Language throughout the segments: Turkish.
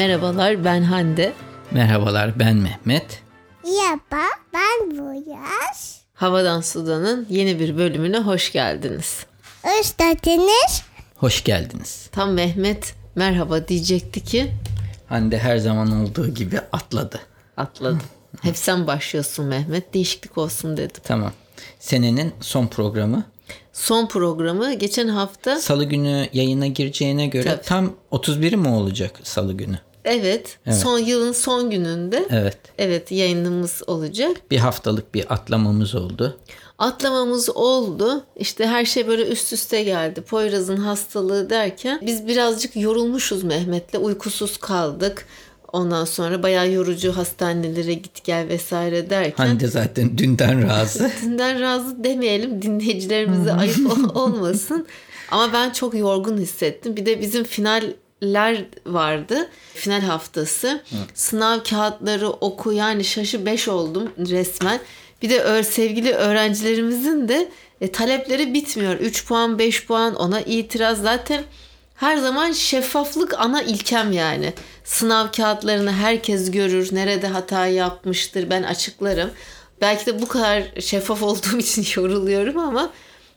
Merhabalar ben Hande. Merhabalar ben Mehmet. Merhaba ben Boyaz. Havadan Sudan'ın yeni bir bölümüne hoş geldiniz. Hoş geldiniz. Hoş geldiniz. Tam Mehmet merhaba diyecekti ki Hande her zaman olduğu gibi atladı. atladım. Hep sen başlıyorsun Mehmet değişiklik olsun dedim. Tamam. Senenin son programı. Son programı geçen hafta Salı günü yayına gireceğine göre Tabii. tam 31'i mi olacak salı günü? Evet, son yılın son gününde Evet. evet yayınımız olacak. Bir haftalık bir atlamamız oldu. Atlamamız oldu. İşte her şey böyle üst üste geldi. Poyraz'ın hastalığı derken biz birazcık yorulmuşuz Mehmet'le. Uykusuz kaldık. Ondan sonra bayağı yorucu hastanelere git gel vesaire derken. Hande zaten dünden razı. Dünden razı demeyelim dinleyicilerimize ayıp ol- olmasın. Ama ben çok yorgun hissettim. Bir de bizim finaller vardı. Final haftası. Sınav kağıtları oku yani şaşı beş oldum resmen. Bir de sevgili öğrencilerimizin de e, talepleri bitmiyor. 3 puan 5 puan ona itiraz zaten her zaman şeffaflık ana ilkem yani. Sınav kağıtlarını herkes görür. Nerede hata yapmıştır ben açıklarım. Belki de bu kadar şeffaf olduğum için yoruluyorum ama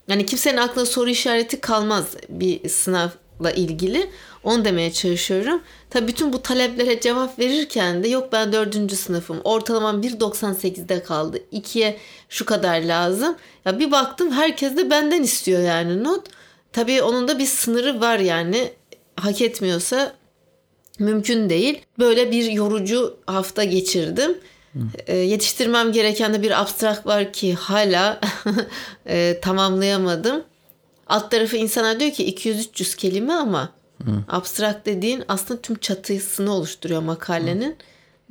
yani kimsenin aklına soru işareti kalmaz bir sınavla ilgili. Onu demeye çalışıyorum. Tabii bütün bu taleplere cevap verirken de yok ben dördüncü sınıfım. Ortalamam 1.98'de kaldı. 2'ye şu kadar lazım. Ya bir baktım herkes de benden istiyor yani not. Tabii onun da bir sınırı var yani. Hak etmiyorsa mümkün değil. Böyle bir yorucu hafta geçirdim. Ee, yetiştirmem gereken de bir abstrak var ki hala e, tamamlayamadım. Alt tarafı insana diyor ki 200-300 kelime ama abstrak dediğin aslında tüm çatısını oluşturuyor makalenin.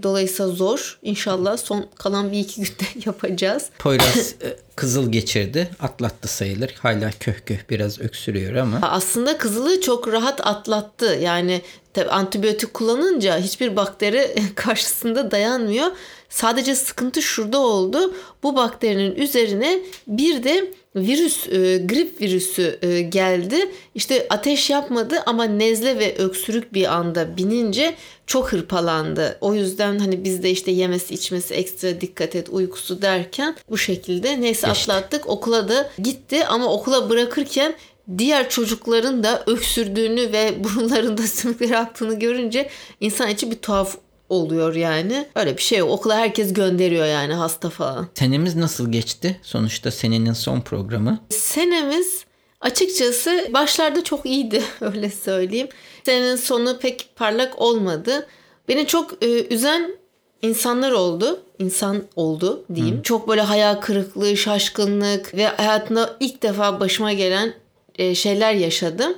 Dolayısıyla zor. İnşallah son kalan bir iki günde yapacağız. Poyraz e, kızıl geçirdi. Atlattı sayılır. Hala köh köh biraz öksürüyor ama. Aslında kızılı çok rahat atlattı. Yani tabii antibiyotik kullanınca hiçbir bakteri karşısında dayanmıyor. Sadece sıkıntı şurada oldu. Bu bakterinin üzerine bir de virüs, e, grip virüsü e, geldi. İşte ateş yapmadı ama nezle ve öksürük bir anda binince çok hırpalandı. O yüzden hani biz de işte yemesi içmesi ekstra dikkat et uykusu derken bu şekilde neyse Geçti. atlattık. Okula da gitti ama okula bırakırken diğer çocukların da öksürdüğünü ve burunlarında sümükleri aktığını görünce insan içi bir tuhaf oluyor yani. Öyle bir şey yok. Okula herkes gönderiyor yani hasta falan. Senemiz nasıl geçti? Sonuçta senenin son programı. Senemiz açıkçası başlarda çok iyiydi öyle söyleyeyim. Senenin sonu pek parlak olmadı. Beni çok e, üzen insanlar oldu. İnsan oldu diyeyim. Çok böyle hayal kırıklığı, şaşkınlık ve hayatımda ilk defa başıma gelen e, şeyler yaşadım.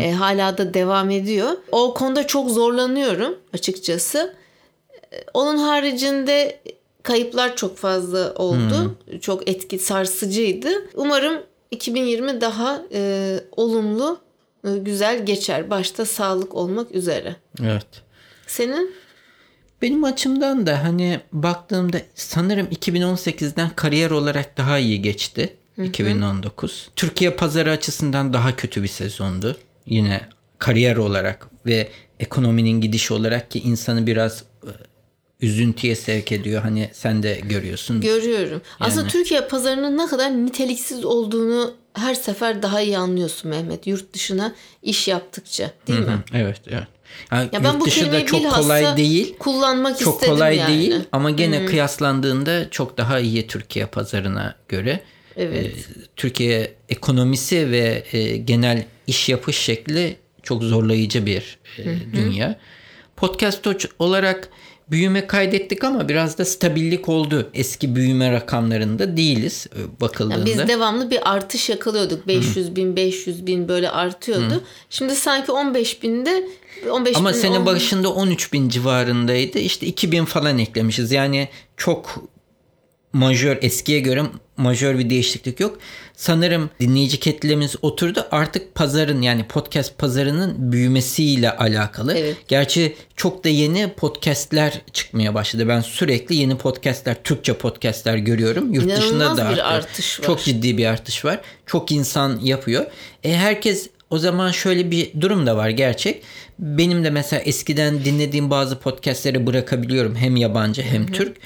E, hala da devam ediyor. O konuda çok zorlanıyorum açıkçası. Onun haricinde kayıplar çok fazla oldu. Çok etki sarsıcıydı. Umarım 2020 daha e, olumlu, e, güzel geçer. Başta sağlık olmak üzere. Evet. Senin? Benim açımdan da hani baktığımda sanırım 2018'den kariyer olarak daha iyi geçti. 2019. Türkiye pazarı açısından daha kötü bir sezondu. Yine kariyer olarak ve ekonominin gidişi olarak ki insanı biraz e, üzüntüye sevk ediyor. Hani sen de görüyorsun. Görüyorum. Aslında Türkiye pazarının ne kadar niteliksiz olduğunu her sefer daha iyi anlıyorsun Mehmet. Yurt dışına iş yaptıkça değil mi? evet, evet. Yani Ya ben yurt bu dışı da çok kolay değil. kullanmak Çok istedim kolay yani. değil ama gene kıyaslandığında çok daha iyi Türkiye pazarına göre. Evet. Ee, Türkiye ekonomisi ve e, genel iş yapış şekli çok zorlayıcı bir e, dünya. Podcast olarak büyüme kaydettik ama biraz da stabillik oldu. Eski büyüme rakamlarında değiliz e, bakıldığında. Yani biz devamlı bir artış yakalıyorduk. 500 bin, 500 bin böyle artıyordu. Şimdi sanki 15 binde 15 Ama bin, sene 10 bin- başında 13 bin civarındaydı. İşte 2000 falan eklemişiz. Yani çok majör eskiye göre majör bir değişiklik yok. Sanırım dinleyici kitlemiz oturdu. Artık pazarın yani podcast pazarının büyümesiyle alakalı. Evet. Gerçi çok da yeni podcastler çıkmaya başladı. Ben sürekli yeni podcastler, Türkçe podcastler görüyorum. Yurt dışında İnanılmaz da bir artış var. Çok ciddi bir artış var. Çok insan yapıyor. E herkes O zaman şöyle bir durum da var gerçek. Benim de mesela eskiden dinlediğim bazı podcastleri bırakabiliyorum. Hem yabancı hem Türk.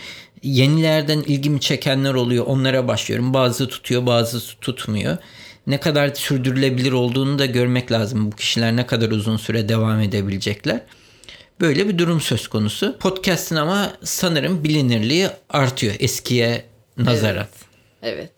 Yenilerden ilgimi çekenler oluyor. Onlara başlıyorum. Bazı tutuyor bazı tutmuyor. Ne kadar sürdürülebilir olduğunu da görmek lazım. Bu kişiler ne kadar uzun süre devam edebilecekler. Böyle bir durum söz konusu. Podcast'ın ama sanırım bilinirliği artıyor eskiye nazaran. Evet.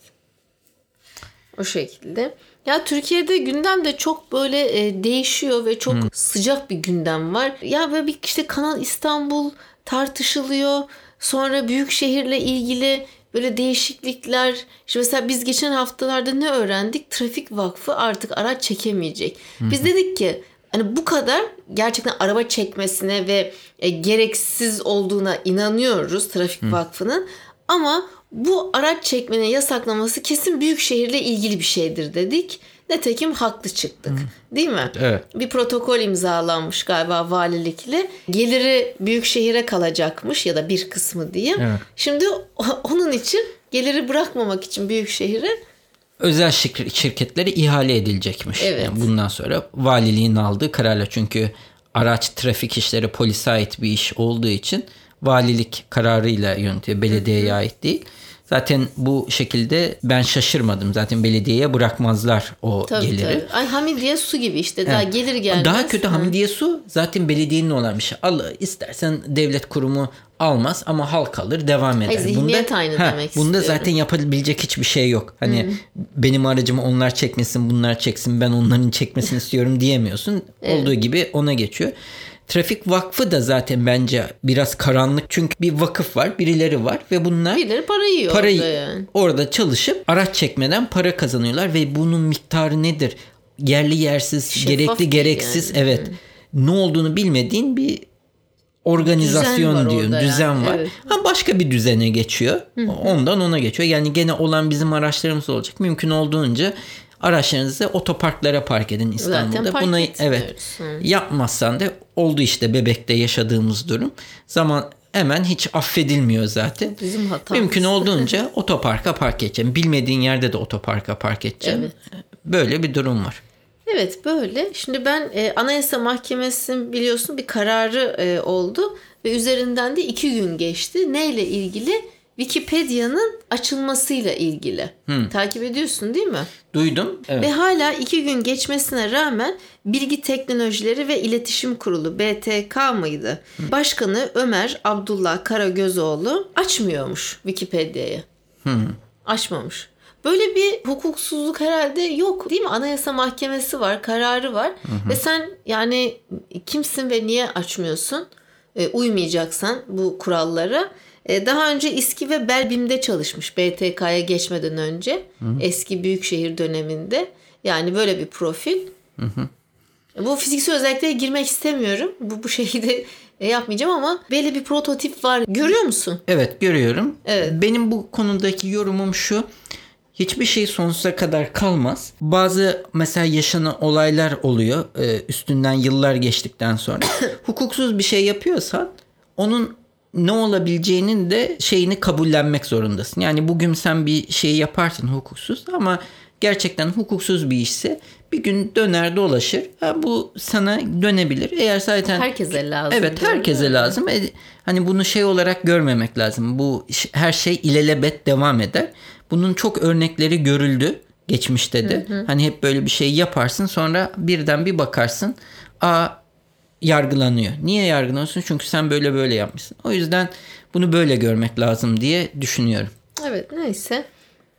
O şekilde. Ya Türkiye'de gündem de çok böyle e, değişiyor ve çok sıcak bir gündem var. Ya böyle bir işte Kanal İstanbul tartışılıyor. Sonra büyük şehirle ilgili böyle değişiklikler. İşte mesela biz geçen haftalarda ne öğrendik? Trafik Vakfı artık araç çekemeyecek. Biz dedik ki hani bu kadar gerçekten araba çekmesine ve e, gereksiz olduğuna inanıyoruz Trafik Vakfı'nın. Ama bu araç çekmenin yasaklaması kesin büyük şehirle ilgili bir şeydir dedik. Netekim haklı çıktık. Değil mi? Evet. Bir protokol imzalanmış galiba valilikle. Geliri büyük şehire kalacakmış ya da bir kısmı diyeyim. Evet. Şimdi onun için geliri bırakmamak için büyük şehire özel şir- şirketlere ihale edilecekmiş. Evet. Yani bundan sonra valiliğin aldığı kararla çünkü araç trafik işleri polise ait bir iş olduğu için valilik kararıyla yönetiyor. Belediyeye ait değil. Zaten bu şekilde ben şaşırmadım. Zaten belediyeye bırakmazlar o tabii geliri. tabii. Ay Hamidiye su gibi işte daha Evet. gelir gelmez. Daha kötü. Hamidiye Su zaten belediyenin olan bir şey. Al istersen devlet kurumu almaz ama halk alır devam eder. zihniyet aynı demek Bunda istiyorum. zaten yapabilecek hiçbir şey yok. Hani benim aracımı onlar çekmesin bunlar çeksin ben onların çekmesini istiyorum diyemiyorsun. Olduğu gibi ona geçiyor. Trafik Vakfı da zaten bence biraz karanlık. Çünkü bir vakıf var, birileri var ve bunlar Birileri para yiyor parayı orada yani. orada çalışıp araç çekmeden para kazanıyorlar ve bunun miktarı nedir? Yerli yersiz, Şeffaf gerekli değil gereksiz yani. evet. Ne olduğunu bilmediğin bir organizasyon Düzen var diyor, düzen yani, var. evet. Ha başka bir düzene geçiyor. Ondan ona geçiyor. Yani gene olan bizim araçlarımız olacak. Mümkün olduğunca araçlarınızı otoparklara park edin İstanbul'da. park Bunu evet Hı. yapmazsan da oldu işte bebekte yaşadığımız durum. Zaman hemen hiç affedilmiyor zaten. Bizim hatamız. Mümkün olduğunca otoparka park edeceğim. Bilmediğin yerde de otoparka park edeceğim. Evet. Böyle bir durum var. Evet böyle. Şimdi ben e, Anayasa Mahkemesi'nin biliyorsun bir kararı e, oldu ve üzerinden de iki gün geçti. Neyle ilgili? Wikipedia'nın açılmasıyla ilgili. Takip ediyorsun değil mi? Duydum. Evet. Ve hala iki gün geçmesine rağmen Bilgi Teknolojileri ve İletişim Kurulu BTK mıydı? Başkanı Ömer Abdullah Karagözoğlu açmıyormuş Wikipedia'yı. Açmamış. Böyle bir hukuksuzluk herhalde yok değil mi? Anayasa Mahkemesi var, kararı var. Ve sen yani kimsin ve niye açmıyorsun? E, uymayacaksan bu kurallara. E, daha önce İSKİ ve Belbim'de çalışmış BTK'ya geçmeden önce. Eski büyükşehir döneminde. Yani böyle bir profil. Bu fiziksel özelliklere girmek istemiyorum. Bu, bu şeyi de e, yapmayacağım ama böyle bir prototip var. Görüyor musun? Evet görüyorum. Evet. Benim bu konudaki yorumum şu. Hiçbir şey sonsuza kadar kalmaz. Bazı mesela yaşanan olaylar oluyor e, üstünden yıllar geçtikten sonra. Hukuksuz bir şey yapıyorsan onun ne olabileceğinin de şeyini kabullenmek zorundasın. Yani bugün sen bir şey yaparsın hukuksuz ama gerçekten hukuksuz bir işse bir gün döner dolaşır. Ha, bu sana dönebilir. Eğer zaten Herkese lazım. Evet herkese lazım. E, hani bunu şey olarak görmemek lazım. Bu her şey ilelebet devam eder. Bunun çok örnekleri görüldü geçmişte de. Hani hep böyle bir şey yaparsın sonra birden bir bakarsın. Aa yargılanıyor. Niye yargılanıyorsun? Çünkü sen böyle böyle yapmışsın. O yüzden bunu böyle görmek lazım diye düşünüyorum. Evet neyse.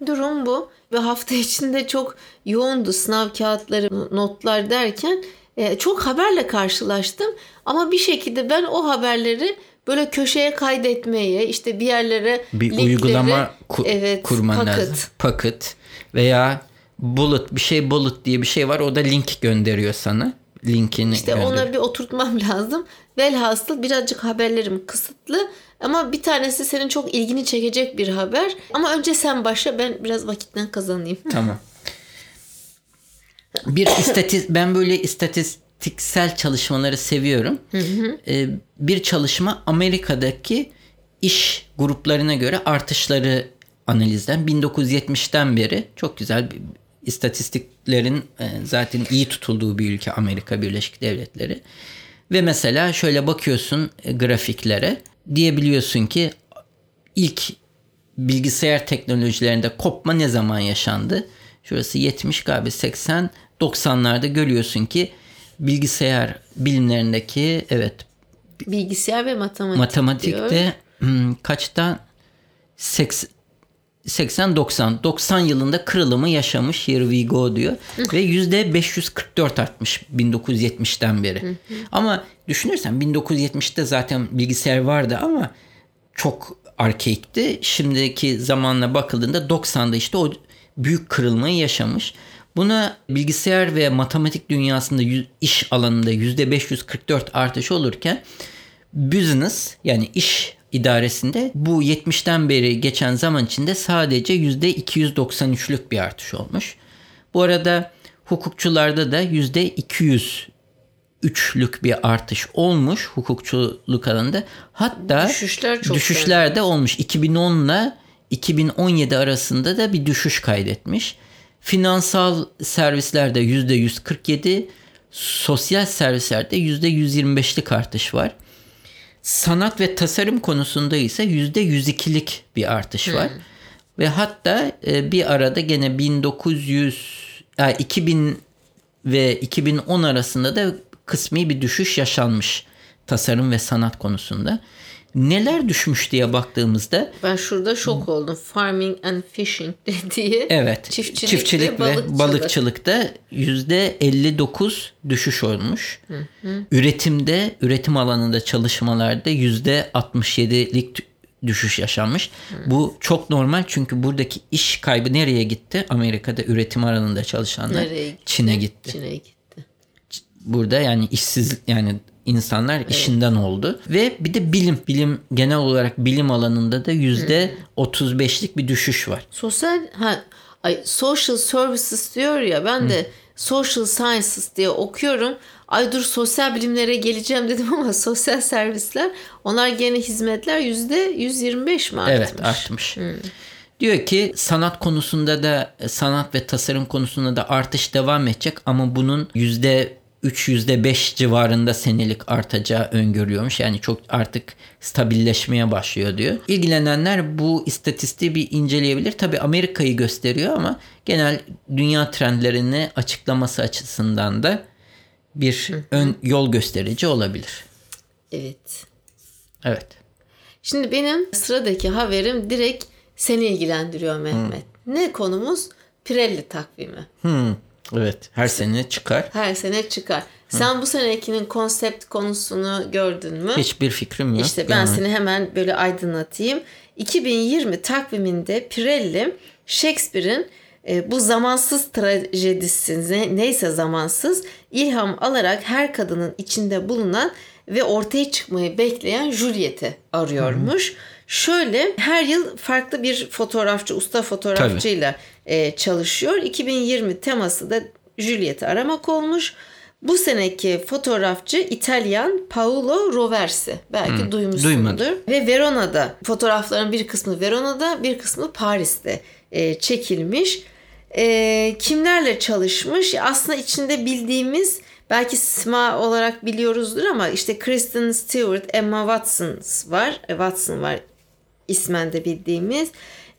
Durum bu. Ve hafta içinde çok yoğundu sınav kağıtları, notlar derken e, çok haberle karşılaştım. Ama bir şekilde ben o haberleri böyle köşeye kaydetmeye, işte bir yerlere Bir linkleri, uygulama ku- evet, kurman paket. lazım. Paket veya bullet bir şey bullet diye bir şey var. O da link gönderiyor sana. Linkini İşte gönderiyor. ona bir oturtmam lazım. Velhasıl birazcık haberlerim kısıtlı. Ama bir tanesi senin çok ilgini çekecek bir haber. Ama önce sen başla ben biraz vakitten kazanayım. Tamam. Bir istatis ben böyle istatistiksel çalışmaları seviyorum. Ee, bir çalışma Amerika'daki iş gruplarına göre artışları analizden 1970'ten beri çok güzel bir istatistiklerin e, zaten iyi tutulduğu bir ülke Amerika Birleşik Devletleri. Ve mesela şöyle bakıyorsun e, grafiklere diyebiliyorsun ki ilk bilgisayar teknolojilerinde kopma ne zaman yaşandı? Şurası 70 galiba 80 90'larda görüyorsun ki bilgisayar bilimlerindeki evet Bilgisayar ve matematik diyor. matematikte hmm, kaçta 80 80-90 90 yılında kırılımı yaşamış here we go diyor ve yüzde 544 artmış 1970'ten beri. Ama düşünürsen 1970'te zaten bilgisayar vardı ama çok arkaikti. Şimdiki zamanla bakıldığında 90'da işte o büyük kırılmayı yaşamış. Buna bilgisayar ve matematik dünyasında iş alanında yüzde 544 artış olurken business yani iş idaresinde bu 70'ten beri geçen zaman içinde sadece yüzde 293'lük bir artış olmuş. Bu arada hukukçularda da yüzde 203'lük bir artış olmuş hukukçuluk alanında. Hatta Düşüşler çok düşüşler de olmuş. 2010 ile 2017 arasında da bir düşüş kaydetmiş. Finansal servislerde yüzde 147, sosyal servislerde yüzde 125'lik artış var. Sanat ve tasarım konusunda ise yüzde 102'lik bir artış var. Ve hatta e, bir arada gene 1900 e, 2000 ve 2010 arasında da kısmi bir düşüş yaşanmış tasarım ve sanat konusunda. Neler düşmüş diye baktığımızda Ben şurada şok oldum. Farming and fishing dediği. evet Çiftçilik, çiftçilik, ve ve balıkçılık. balıkçılıkta yüzde 59 düşüş olmuş. Üretimde üretim alanında çalışmalarda yüzde 67'lik düşüş yaşanmış. Bu çok normal çünkü buradaki iş kaybı nereye gitti? Amerika'da üretim alanında çalışanlar gitti? Çin'e gitti. Çin'e gitti. burada yani işsiz yani insanlar işinden oldu ve bir de bilim bilim genel olarak bilim alanında da yüzde 35'lik bir düşüş var. Sosyal ha ay social services diyor ya ben de social sciences diye okuyorum. Ay dur sosyal bilimlere geleceğim dedim ama sosyal servisler onlar gene hizmetler yüzde 125 mi artmış? Evet artmış. Diyor ki sanat konusunda da sanat ve tasarım konusunda da artış devam edecek ama bunun yüzde 3 yüzde 5 civarında senelik artacağı öngörüyormuş. Yani çok artık stabilleşmeye başlıyor diyor. İlgilenenler bu istatistiği bir inceleyebilir. Tabi Amerika'yı gösteriyor ama genel dünya trendlerini açıklaması açısından da bir ön yol gösterici olabilir. Evet. Evet. Şimdi benim sıradaki haberim direkt seni ilgilendiriyor Mehmet. Ne konumuz? Pirelli takvimi. Hmm, evet. Her sene çıkar. Her sene çıkar. Sen bu senekinin konsept konusunu gördün mü? Hiçbir fikrim yok. İşte ben Yani- seni hemen böyle aydınlatayım. 2020 takviminde Pirelli Shakespeare'in e, bu zamansız trajedisi ne- neyse zamansız ilham alarak her kadının içinde bulunan ve ortaya çıkmayı bekleyen Juliet'i arıyormuş. Şöyle her yıl farklı bir fotoğrafçı, usta fotoğrafçıyla e, çalışıyor. 2020 teması da Juliet'i aramak olmuş. Bu seneki fotoğrafçı İtalyan Paolo Roversi. Belki duymuşsundur. duymadım. Ve Verona'da fotoğrafların bir kısmı Verona'da bir kısmı Paris'te e, çekilmiş. E, kimlerle çalışmış? Aslında içinde bildiğimiz belki sima olarak biliyoruzdur ama işte Kristen Stewart, Emma Watson var. E, Watson var ismen de bildiğimiz.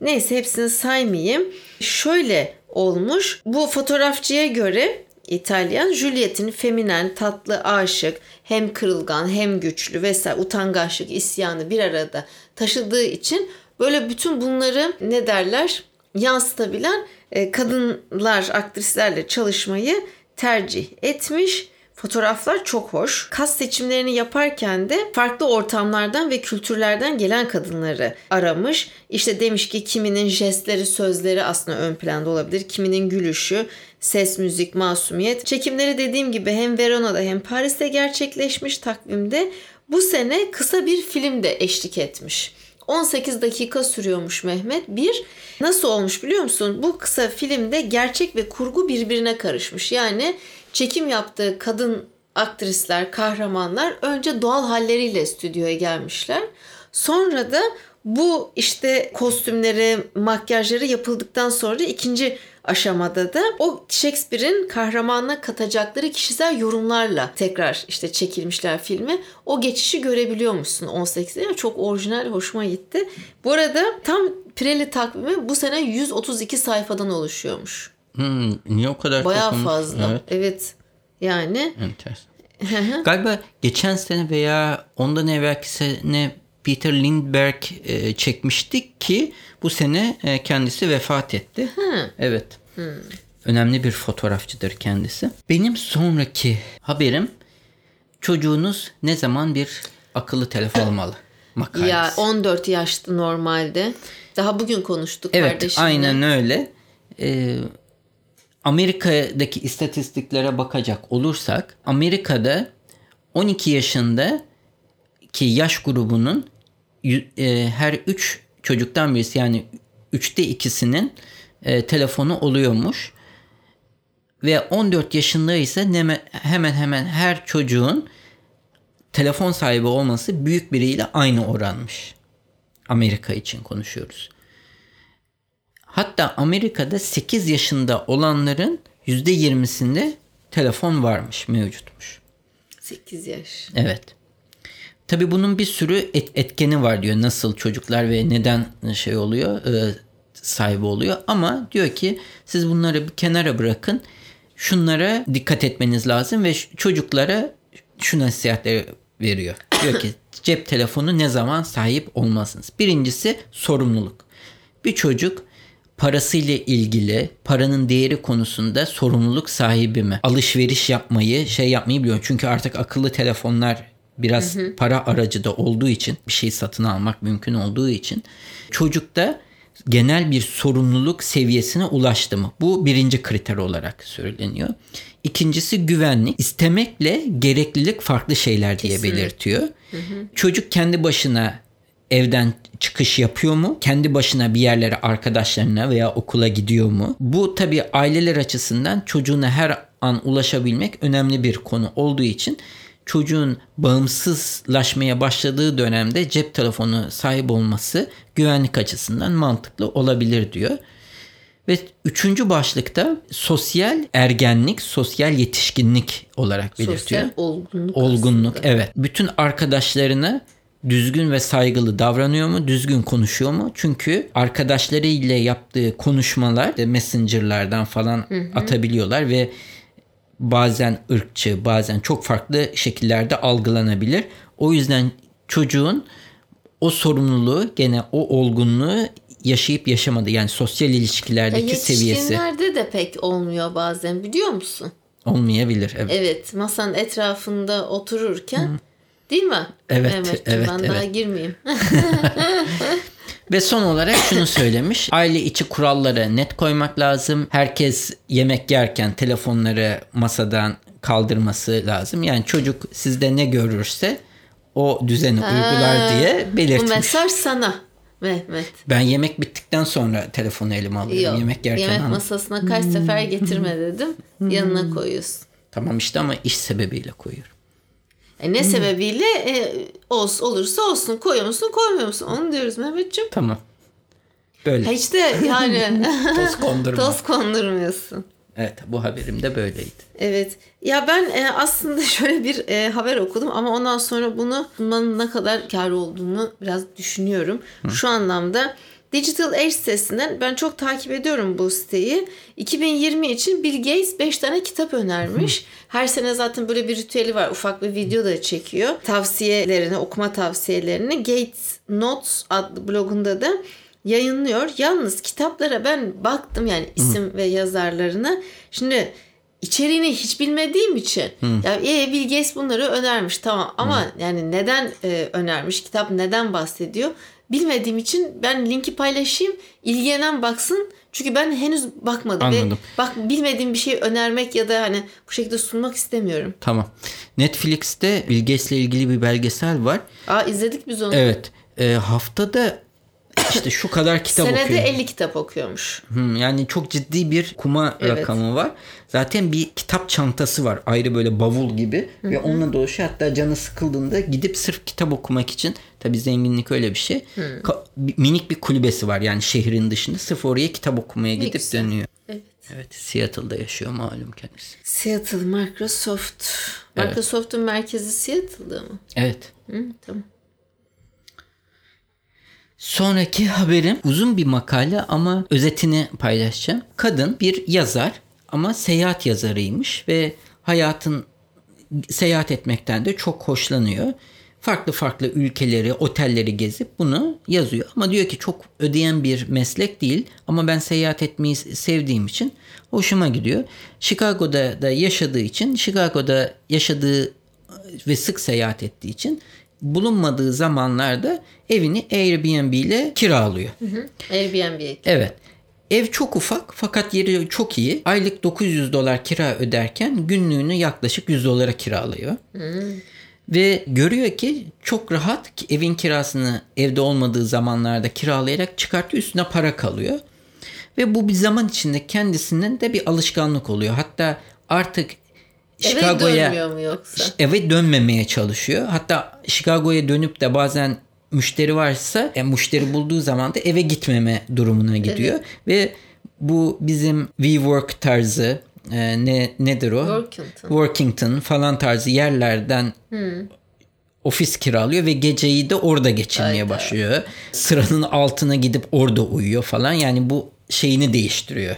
Neyse hepsini saymayayım. Şöyle olmuş. Bu fotoğrafçıya göre İtalyan Juliet'in feminen, tatlı, aşık, hem kırılgan hem güçlü vesaire utangaçlık, isyanı bir arada taşıdığı için böyle bütün bunları ne derler yansıtabilen e, kadınlar, aktrislerle çalışmayı tercih etmiş. Fotoğraflar çok hoş. Kas seçimlerini yaparken de farklı ortamlardan ve kültürlerden gelen kadınları aramış. İşte demiş ki kiminin jestleri, sözleri aslında ön planda olabilir. Kiminin gülüşü, ses, müzik, masumiyet. Çekimleri dediğim gibi hem Verona'da hem Paris'te gerçekleşmiş takvimde. Bu sene kısa bir film de eşlik etmiş. 18 dakika sürüyormuş Mehmet. Bir, nasıl olmuş biliyor musun? Bu kısa filmde gerçek ve kurgu birbirine karışmış. Yani çekim yaptığı kadın aktrisler, kahramanlar önce doğal halleriyle stüdyoya gelmişler. Sonra da bu işte kostümleri, makyajları yapıldıktan sonra ikinci aşamada da o Shakespeare'in kahramanına katacakları kişisel yorumlarla tekrar işte çekilmişler filmi. O geçişi görebiliyormuşsun 18'de. Çok orijinal, hoşuma gitti. Bu arada tam Pirelli takvimi bu sene 132 sayfadan oluşuyormuş. Hmm, niye o kadar Bayağı çok olmuş? fazla. Evet. Evet. Yani Enteresan. Galiba geçen sene veya ondan evvelki sene Peter Lindbergh e, çekmiştik ki bu sene e, kendisi vefat etti. Evet. Önemli bir fotoğrafçıdır kendisi. Benim sonraki haberim çocuğunuz ne zaman bir akıllı telefon almalı? Makalesi. ya 14 yaşlı normalde. Daha bugün konuştuk Evet kardeşimle. aynen öyle. Ee, Amerika'daki istatistiklere bakacak olursak Amerika'da 12 yaşında ki yaş grubunun e, her 3 çocuktan birisi yani 3'te ikisinin e, telefonu oluyormuş. Ve 14 yaşında ise hemen hemen her çocuğun telefon sahibi olması büyük biriyle aynı oranmış. Amerika için konuşuyoruz. Hatta Amerika'da 8 yaşında olanların %20'sinde telefon varmış, mevcutmuş. 8 yaş. Evet. Tabi bunun bir sürü et- etkeni var diyor. Nasıl çocuklar ve neden şey oluyor, e, sahibi oluyor. Ama diyor ki siz bunları bir kenara bırakın. Şunlara dikkat etmeniz lazım ve çocuklara şu nasihatleri veriyor. Diyor ki cep telefonu ne zaman sahip olmazsınız. Birincisi sorumluluk. Bir çocuk parasıyla ilgili paranın değeri konusunda sorumluluk sahibi mi? Alışveriş yapmayı, şey yapmayı biliyor. Çünkü artık akıllı telefonlar biraz para aracı da olduğu için bir şey satın almak mümkün olduğu için çocukta genel bir sorumluluk seviyesine ulaştı mı? Bu birinci kriter olarak söyleniyor. İkincisi güvenlik. İstemekle gereklilik farklı şeyler diye Kesinlikle. belirtiyor. Çocuk kendi başına evden çıkış yapıyor mu? Kendi başına bir yerlere arkadaşlarına veya okula gidiyor mu? Bu tabii aileler açısından çocuğuna her an ulaşabilmek önemli bir konu olduğu için çocuğun bağımsızlaşmaya başladığı dönemde cep telefonu sahip olması güvenlik açısından mantıklı olabilir diyor. Ve üçüncü başlıkta sosyal ergenlik, sosyal yetişkinlik olarak belirtiyor. Sosyal olgunluk. Olgunluk aslında. evet. Bütün arkadaşlarına düzgün ve saygılı davranıyor mu? Düzgün konuşuyor mu? Çünkü arkadaşlarıyla yaptığı konuşmalar de messengerlardan falan atabiliyorlar ve bazen ırkçı, bazen çok farklı şekillerde algılanabilir. O yüzden çocuğun o sorumluluğu gene o olgunluğu yaşayıp yaşamadı. Yani sosyal Ya ilişkilerdeki seviyesi yetişkinlerde de pek olmuyor bazen biliyor musun? olmayabilir. Evet. Evet masanın etrafında otururken değil mi? Evet, evet, ben daha evet. girmeyeyim. Ve son olarak şunu söylemiş. Aile içi kurallara net koymak lazım. Herkes yemek yerken telefonları masadan kaldırması lazım. Yani çocuk sizde ne görürse o düzeni uygular diye Bu belirtmiş. mesaj sana Mehmet. Ben yemek bittikten sonra telefonu elime alıyorum. Yok, yemek yerken yemek almam. masasına kaç sefer getirme dedim. Yanına koyuyorsun. Tamam işte ama iş sebebiyle koyuyorum. E ne sebebiyle e, olsun, olursa olsun koyuyor musun koymuyor musun onu diyoruz Mehmetciğim. Tamam. Böyle. Ha işte yani Toz kondurma. toz kondurmuyorsun. Evet bu haberim de böyleydi. Evet. Ya ben e, aslında şöyle bir e, haber okudum ama ondan sonra bunu bunun ne kadar kar olduğunu biraz düşünüyorum. Şu anlamda Digital Age sitesinden ben çok takip ediyorum bu siteyi. 2020 için Bill Gates 5 tane kitap önermiş. Her sene zaten böyle bir ritüeli var. Ufak bir video da çekiyor. Tavsiyelerini, okuma tavsiyelerini Gates Notes adlı blogunda da yayınlıyor. Yalnız kitaplara ben baktım yani isim ve yazarlarına. Şimdi içeriğini hiç bilmediğim için ya e, Bill Gates bunları önermiş tamam ama yani neden e, önermiş kitap neden bahsediyor bilmediğim için ben linki paylaşayım ilgilenen baksın çünkü ben henüz bakmadım Anladım. ve bak bilmediğim bir şeyi önermek ya da hani bu şekilde sunmak istemiyorum. Tamam. Netflix'te Bill Gates'le ilgili bir belgesel var. Aa izledik biz onu. Evet. E, haftada işte şu kadar kitap Senede okuyor. 50 kitap okuyormuş. Hmm, yani çok ciddi bir kuma Evet. rakamı var. Zaten bir kitap çantası var. Ayrı böyle bavul gibi. Ve onunla dolaşıyor. Hatta canı sıkıldığında gidip sırf kitap okumak için tabii zenginlik öyle bir şey. Ka- bir- minik bir kulübesi var yani şehrin dışında. Sırf oraya kitap okumaya gidip güzel. dönüyor. Evet. Evet Seattle'da yaşıyor malum kendisi. Seattle, Microsoft. Evet. Microsoft'un merkezi Seattle'da mı? Evet. Hı, tamam. Sonraki haberim uzun bir makale ama özetini paylaşacağım. Kadın bir yazar ama seyahat yazarıymış ve hayatın seyahat etmekten de çok hoşlanıyor. Farklı farklı ülkeleri, otelleri gezip bunu yazıyor. Ama diyor ki çok ödeyen bir meslek değil ama ben seyahat etmeyi sevdiğim için hoşuma gidiyor. Chicago'da da yaşadığı için, Chicago'da yaşadığı ve sık seyahat ettiği için bulunmadığı zamanlarda evini Airbnb ile kiralıyor. Airbnb'ye. Evet. Ev çok ufak fakat yeri çok iyi. Aylık 900 dolar kira öderken günlüğünü yaklaşık 100 dolara kiralıyor. Ve görüyor ki çok rahat ki evin kirasını evde olmadığı zamanlarda kiralayarak çıkartıyor üstüne para kalıyor. Ve bu bir zaman içinde kendisinden de bir alışkanlık oluyor. Hatta artık Eve Chicago'ya yoksa? eve dönmemeye çalışıyor. Hatta Chicago'ya dönüp de bazen müşteri varsa e, müşteri bulduğu zaman da eve gitmeme durumuna gidiyor. Ve bu bizim WeWork tarzı e, ne nedir o? Workington. Workington falan tarzı yerlerden ofis kiralıyor ve geceyi de orada geçirmeye Hayda. başlıyor. Sıranın altına gidip orada uyuyor falan. Yani bu şeyini değiştiriyor.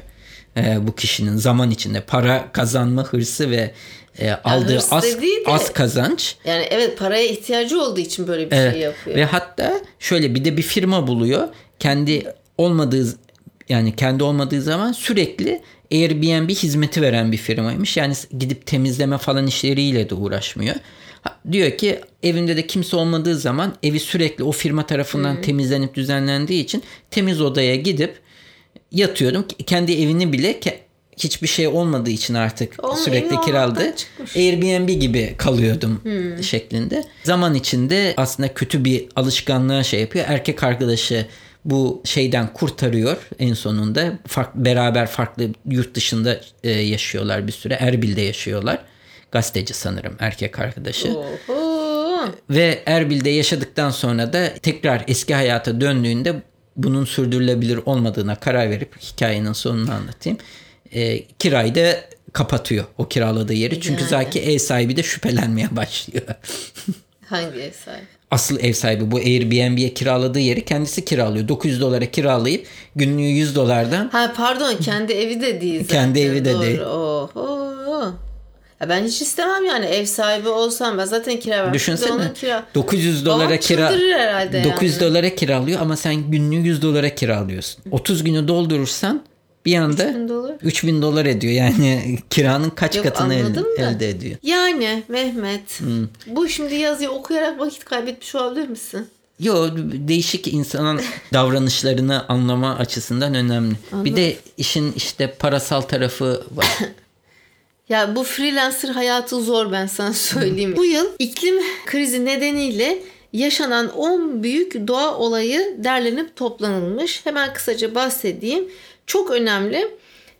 E, bu kişinin zaman içinde para kazanma hırsı ve e, aldığı hırs az, de- az kazanç Yani evet paraya ihtiyacı olduğu için böyle bir Evet. şey yapıyor. Ve hatta şöyle bir de bir firma buluyor. Kendi olmadığı yani kendi olmadığı zaman sürekli Airbnb hizmeti veren bir firmaymış. Yani gidip temizleme falan işleriyle de uğraşmıyor. Diyor ki evimde de kimse olmadığı zaman evi sürekli o firma tarafından temizlenip düzenlendiği için temiz odaya gidip yatıyorum. Kendi evini bile ke- hiçbir şey olmadığı için artık Onun sürekli çıkmış. Airbnb gibi kalıyordum Hmm. şeklinde. Zaman içinde aslında kötü bir alışkanlığa şey yapıyor. Erkek arkadaşı bu şeyden kurtarıyor en sonunda. Fark, beraber farklı yurt dışında e, yaşıyorlar bir süre. Erbil'de yaşıyorlar. Gazeteci sanırım erkek arkadaşı. Oho. Ve Erbil'de yaşadıktan sonra da tekrar eski hayata döndüğünde bunun sürdürülebilir olmadığına karar verip hikayenin sonunu anlatayım. E, kirayı da kapatıyor o kiraladığı yeri. Çünkü Yani. zaten ev sahibi de şüphelenmeye başlıyor. Hangi ev sahibi? Asıl ev sahibi bu Airbnb'ye kiraladığı yeri kendisi kiralıyor. 900 dolara kiralayıp günlüğü 100 dolardan Ha pardon kendi evi de değil zaten. Kendi evi de Doğru. değil. Oho. Ya ben hiç istemem yani ev sahibi olsam ben zaten kira de Düşünsene kira. 900 dolara kira çıldırır herhalde 900 yani. dolara kiralıyor ama sen günlüğü 100 dolara kiralıyorsun. 30 günü doldurursan bir anda 3000 dolar. 3000 dolar ediyor. Yani kiranın kaç Yok, katını elde, anladım da. elde ediyor. Yani Mehmet bu şimdi yazıyı okuyarak vakit kaybetmiş olabilir misin? Yo değişik insanın davranışlarını anlama açısından önemli. Bir de işin işte parasal tarafı var. Ya bu freelancer hayatı zor ben sana söyleyeyim. bu yıl iklim krizi nedeniyle yaşanan 10 büyük doğa olayı derlenip toplanılmış. Hemen kısaca bahsedeyim. Çok önemli.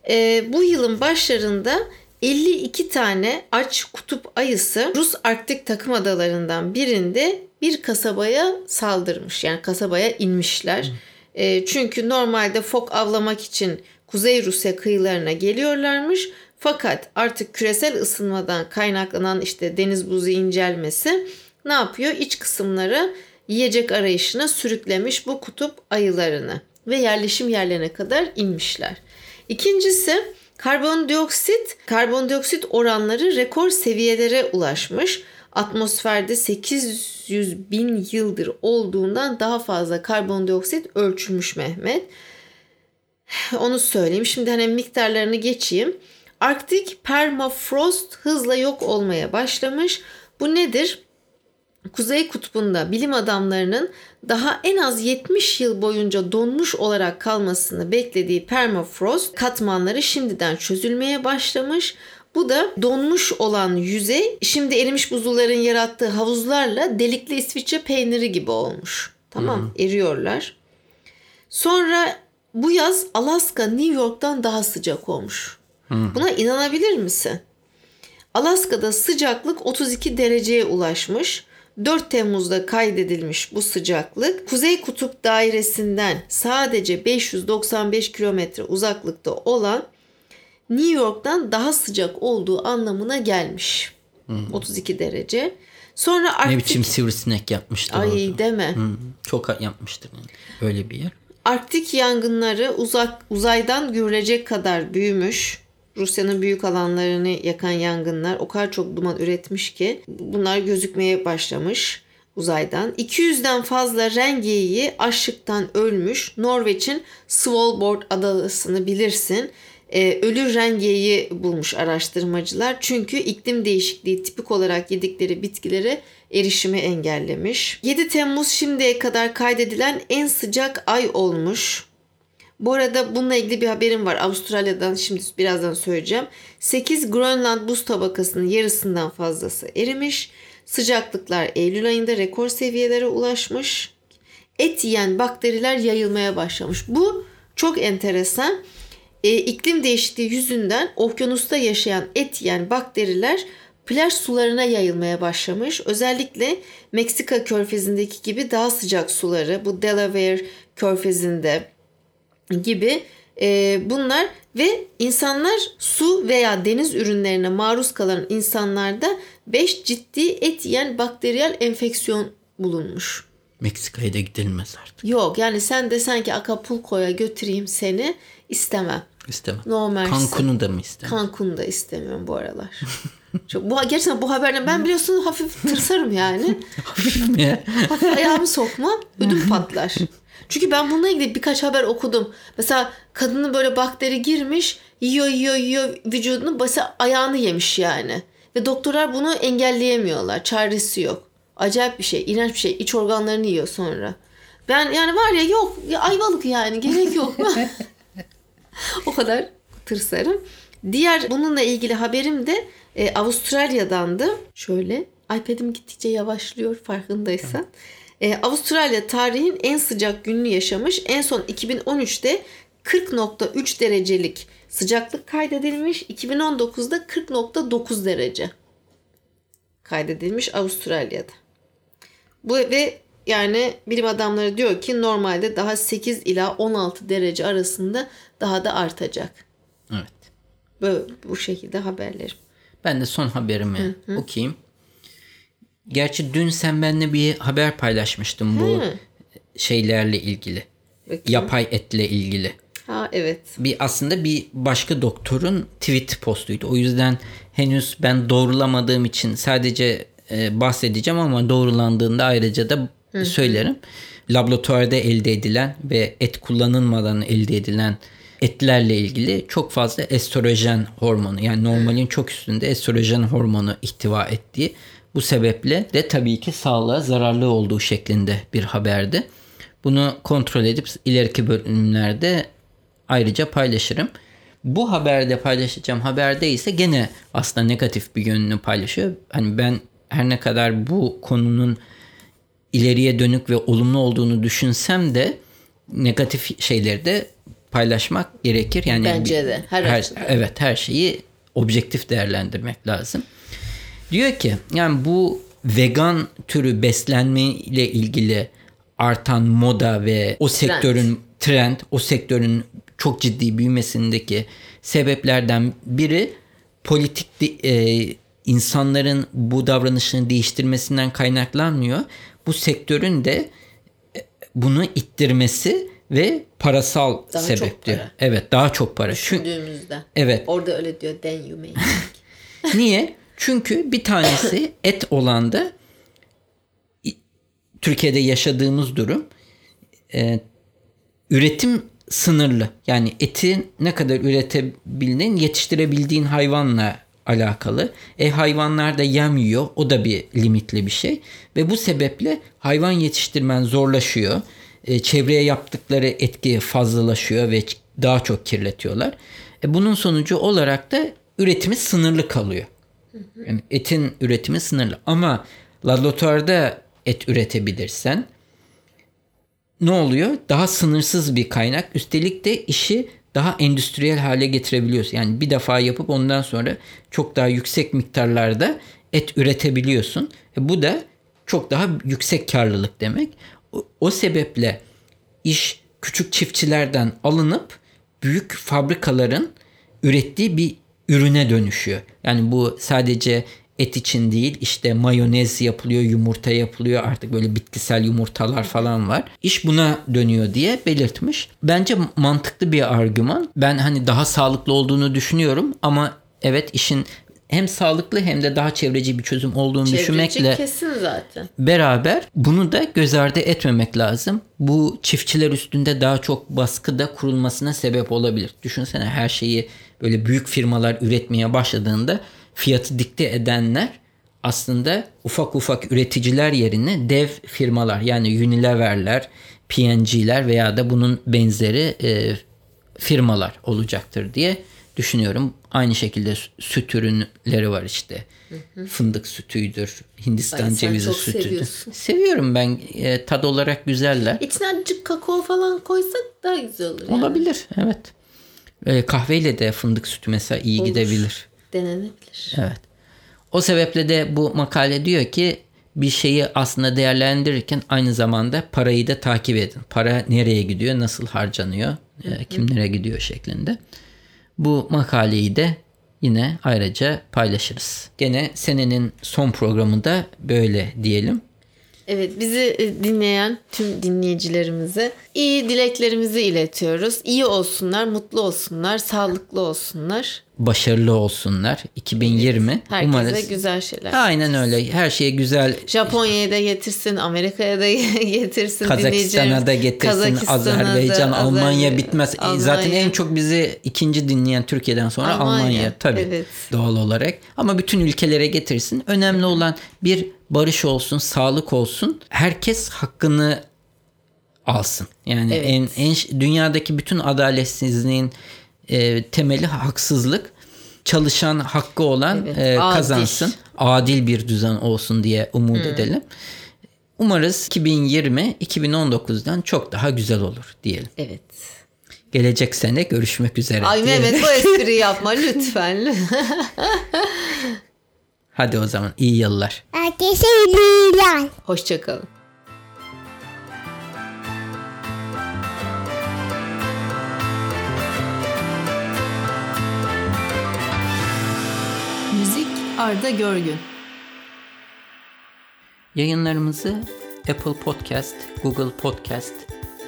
Ee, bu yılın başlarında 52 tane aç kutup ayısı Rus Arktik takım adalarından birinde bir kasabaya saldırmış. Yani kasabaya inmişler. Ee, çünkü normalde fok avlamak için Kuzey Rusya kıyılarına geliyorlarmış. Fakat artık küresel ısınmadan kaynaklanan işte deniz buzu incelmesi ne yapıyor? İç kısımlara yiyecek arayışına sürüklemiş bu kutup ayılarını ve yerleşim yerlerine kadar inmişler. İkincisi karbondioksit, karbondioksit oranları rekor seviyelere ulaşmış. Atmosferde 800 bin yıldır olduğundan daha fazla karbondioksit ölçülmüş Mehmet. Onu söyleyeyim. Şimdi hani miktarlarını geçeyim. Arktik permafrost hızla yok olmaya başlamış. Bu nedir? Kuzey kutbunda bilim adamlarının daha en az 70 yıl boyunca donmuş olarak kalmasını beklediği permafrost katmanları şimdiden çözülmeye başlamış. Bu da donmuş olan yüzey şimdi erimiş buzulların yarattığı havuzlarla delikli İsviçre peyniri gibi olmuş. Tamam eriyorlar. Sonra bu yaz Alaska New York'tan daha sıcak olmuş. Buna inanabilir misin? Alaska'da sıcaklık 32 dereceye ulaşmış. 4 Temmuz'da kaydedilmiş bu sıcaklık Kuzey Kutup dairesinden sadece 595 kilometre uzaklıkta olan New York'tan daha sıcak olduğu anlamına gelmiş. 32 derece. Sonra Ne Arktik biçim sivrisinek yapmıştır ay orada. deme. Hı, Çok yapmıştır yani. Öyle bir yer. Arktik yangınları uzak uzaydan görülecek kadar büyümüş. Rusya'nın büyük alanlarını yakan yangınlar o kadar çok duman üretmiş ki bunlar gözükmeye başlamış uzaydan. 200'den fazla rengeyi açlıktan ölmüş. Norveç'in Svalbard adasını bilirsin. Ee, ölü rengeyi bulmuş araştırmacılar. Çünkü iklim değişikliği tipik olarak yedikleri bitkilere erişimi engellemiş. 7 Temmuz şimdiye kadar kaydedilen en sıcak ay olmuş. Bu arada bununla ilgili bir haberim var. Avustralya'dan şimdi birazdan söyleyeceğim. 8 Grönland buz tabakasının yarısından fazlası erimiş. Sıcaklıklar Eylül ayında rekor seviyelere ulaşmış. Et yiyen bakteriler yayılmaya başlamış. Bu çok enteresan. E, iklim değişikliği yüzünden okyanusta yaşayan et yiyen bakteriler plaj sularına yayılmaya başlamış. Özellikle Meksika körfezindeki gibi daha sıcak suları bu Delaware körfezinde gibi e, bunlar ve insanlar su veya deniz ürünlerine maruz kalan insanlarda 5 ciddi et yiyen bakteriyel enfeksiyon bulunmuş. Meksika'ya da gidilmez artık. Yok yani sen desen ki Acapulco'ya götüreyim seni istemem. İstemem. No. Cancun'u da mı istemem? Cancun'u da istemiyorum bu aralar. Çok, bu, gerçekten bu haberle ben biliyorsun hafif tırsarım yani. Hafif mi? Hafif ayağımı sokmam ödüm patlar. Çünkü ben bununla ilgili birkaç haber okudum. Mesela kadının böyle bakteri girmiş yiyor yiyor yiyor vücudunu mesela ayağını yemiş yani. Ve doktorlar bunu engelleyemiyorlar. Çaresi yok. Acayip bir şey. iğrenç bir şey. İç organlarını yiyor sonra. Ben yani var ya yok. Ya ayvalık yani. Gerek yok. o kadar tırsarım. Diğer bununla ilgili haberim de e, Avustralya'dandı. Şöyle iPad'im gittikçe yavaşlıyor farkındaysan. E, Avustralya tarihin en sıcak gününü yaşamış. En son 2013'te 40.3 derecelik sıcaklık kaydedilmiş. 2019'da 40.9 derece kaydedilmiş Avustralya'da. Bu ve yani bilim adamları diyor ki normalde daha 8 ila 16 derece arasında daha da artacak. Evet. Böyle bu şekilde haberlerim. Ben de son haberimi okuyayım. Gerçi dün sen benimle bir haber paylaşmıştın bu şeylerle ilgili. Bakayım. Yapay etle ilgili. Ha evet. Bir aslında bir başka doktorun tweet postuydu. O yüzden henüz ben doğrulamadığım için sadece e, bahsedeceğim ama doğrulandığında ayrıca da söylerim. Laboratuvarda elde edilen ve et kullanılmadan elde edilen etlerle ilgili çok fazla estrojen hormonu yani normalin çok üstünde estrojen hormonu ihtiva ettiği bu sebeple de tabii ki sağlığa zararlı olduğu şeklinde bir haberdi. Bunu kontrol edip ileriki bölümlerde ayrıca paylaşırım. Bu haberde paylaşacağım haberde ise gene aslında negatif bir yönünü paylaşıyor. Hani ben her ne kadar bu konunun ileriye dönük ve olumlu olduğunu düşünsem de negatif şeyleri de paylaşmak gerekir. Yani Bence de, her açıdan. evet her şeyi objektif değerlendirmek lazım. Diyor ki yani bu vegan türü beslenme ile ilgili artan moda ve o sektörün trend, o sektörün çok ciddi büyümesindeki sebeplerden biri politik e, insanların bu davranışını değiştirmesinden kaynaklanmıyor. Bu sektörün de e, bunu ittirmesi ve parasal Daha sebep çok diyor. para. Evet, daha çok para. Çünkü Düşündüğümüzde. evet. Orada öyle diyor. Then you may. Niye? Çünkü bir tanesi et olan da Türkiye'de yaşadığımız durum e, üretim sınırlı. Yani eti ne kadar üretebildiğin, yetiştirebildiğin hayvanla alakalı. E hayvanlar da yem yiyor. O da bir limitli bir şey. Ve bu sebeple hayvan yetiştirmen zorlaşıyor. E, çevreye yaptıkları etki fazlalaşıyor ve daha çok kirletiyorlar. E, bunun sonucu olarak da üretimi sınırlı kalıyor. Yani etin üretimi sınırlı. Ama laboratuvarda et üretebilirsen ne oluyor? Daha sınırsız bir kaynak. Üstelik de işi daha endüstriyel hale getirebiliyorsun. Yani bir defa yapıp ondan sonra çok daha yüksek miktarlarda et üretebiliyorsun. E bu da çok daha yüksek karlılık demek. O, o sebeple iş küçük çiftçilerden alınıp büyük fabrikaların ürettiği bir ürüne dönüşüyor. Yani bu sadece et için değil işte mayonez yapılıyor, yumurta yapılıyor artık böyle bitkisel yumurtalar falan var. İş buna dönüyor diye belirtmiş. Bence mantıklı bir argüman. Ben hani daha sağlıklı olduğunu düşünüyorum ama evet işin hem sağlıklı hem de daha çevreci bir çözüm olduğunu Çevreci düşünmekle kesin zaten. beraber bunu da göz ardı etmemek lazım. Bu çiftçiler üstünde daha çok baskı da kurulmasına sebep olabilir. Düşünsene her şeyi böyle büyük firmalar üretmeye başladığında fiyatı dikte edenler aslında ufak ufak üreticiler yerine dev firmalar yani Unilever'ler, P&G'ler veya da bunun benzeri e, firmalar olacaktır diye düşünüyorum. Aynı şekilde süt ürünleri var işte. Fındık sütüydür, Hindistan Ay, cevizi sütüdür. seviyorsun. Seviyorum ben. E, tad olarak güzeller. İçine azıcık kakao falan koysak daha güzel olur. Yani. Olabilir, evet. E, kahveyle de fındık sütü mesela iyi Olur. gidebilir. Denenebilir. Evet. O sebeple de bu makale diyor ki bir şeyi aslında değerlendirirken aynı zamanda parayı da takip edin. Para nereye gidiyor, nasıl harcanıyor, e, kimlere gidiyor şeklinde. Bu makaleyi de yine ayrıca paylaşırız. Gene senenin son programında böyle diyelim. Evet bizi e, dinleyen tüm dinleyicilerimize iyi dileklerimizi iletiyoruz. İyi olsunlar, mutlu olsunlar, sağlıklı olsunlar. Başarılı olsunlar. 2020 Herkese umarız. güzel şeyler. Aynen öyle. Her şeye güzel Japonya'ya da getirsin, Amerika'ya da getirsin. Kazakistan'a da getirsin, Kazakistan'a da, Azerbaycan, Almanya Azerbaycan, bitmez. E, Almanya. Zaten en çok bizi ikinci dinleyen Türkiye'den sonra Almanya, Almanya, tabii evet. doğal olarak. Ama bütün ülkelere getirsin. Önemli olan bir barış olsun, sağlık olsun. Herkes hakkını alsın. Yani Evet. en, en dünyadaki bütün adaletsizliğin e, temeli haksızlık. Çalışan hakkı olan Evet, e, adil. kazansın. Adil bir düzen olsun diye umut edelim. Umarız 2020 2019'dan çok daha güzel olur diyelim. Evet. Gelecek sene görüşmek üzere. Ay diyelim. Mehmet bu espriyi yapma lütfen. Hadi o zaman iyi yıllar. Herkese iyi yıllar. Hoşçakalın. Arda Görgün. Yayınlarımızı Apple Podcast, Google Podcast,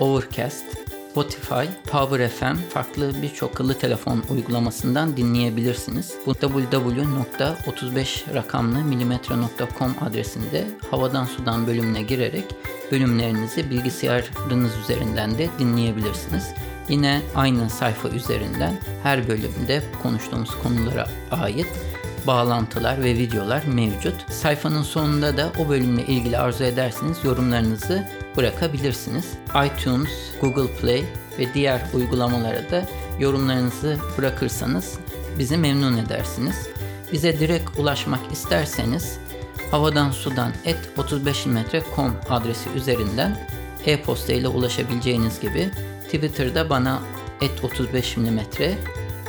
Overcast, Spotify, Power FM farklı birçok akıllı telefon uygulamasından dinleyebilirsiniz. Bu www.35 rakamlı adresinde havadan sudan bölümüne girerek bölümlerinizi bilgisayarınız üzerinden de dinleyebilirsiniz. Yine aynı sayfa üzerinden her bölümde konuştuğumuz konulara ait bağlantılar ve videolar mevcut. Sayfanın sonunda da o bölümle ilgili arzu ederseniz yorumlarınızı bırakabilirsiniz. iTunes, Google Play ve diğer uygulamalara da yorumlarınızı bırakırsanız bizi memnun edersiniz. Bize direkt ulaşmak isterseniz havadan sudan et 35 metre.com adresi üzerinden e-posta ile ulaşabileceğiniz gibi Twitter'da bana et 35 milimetre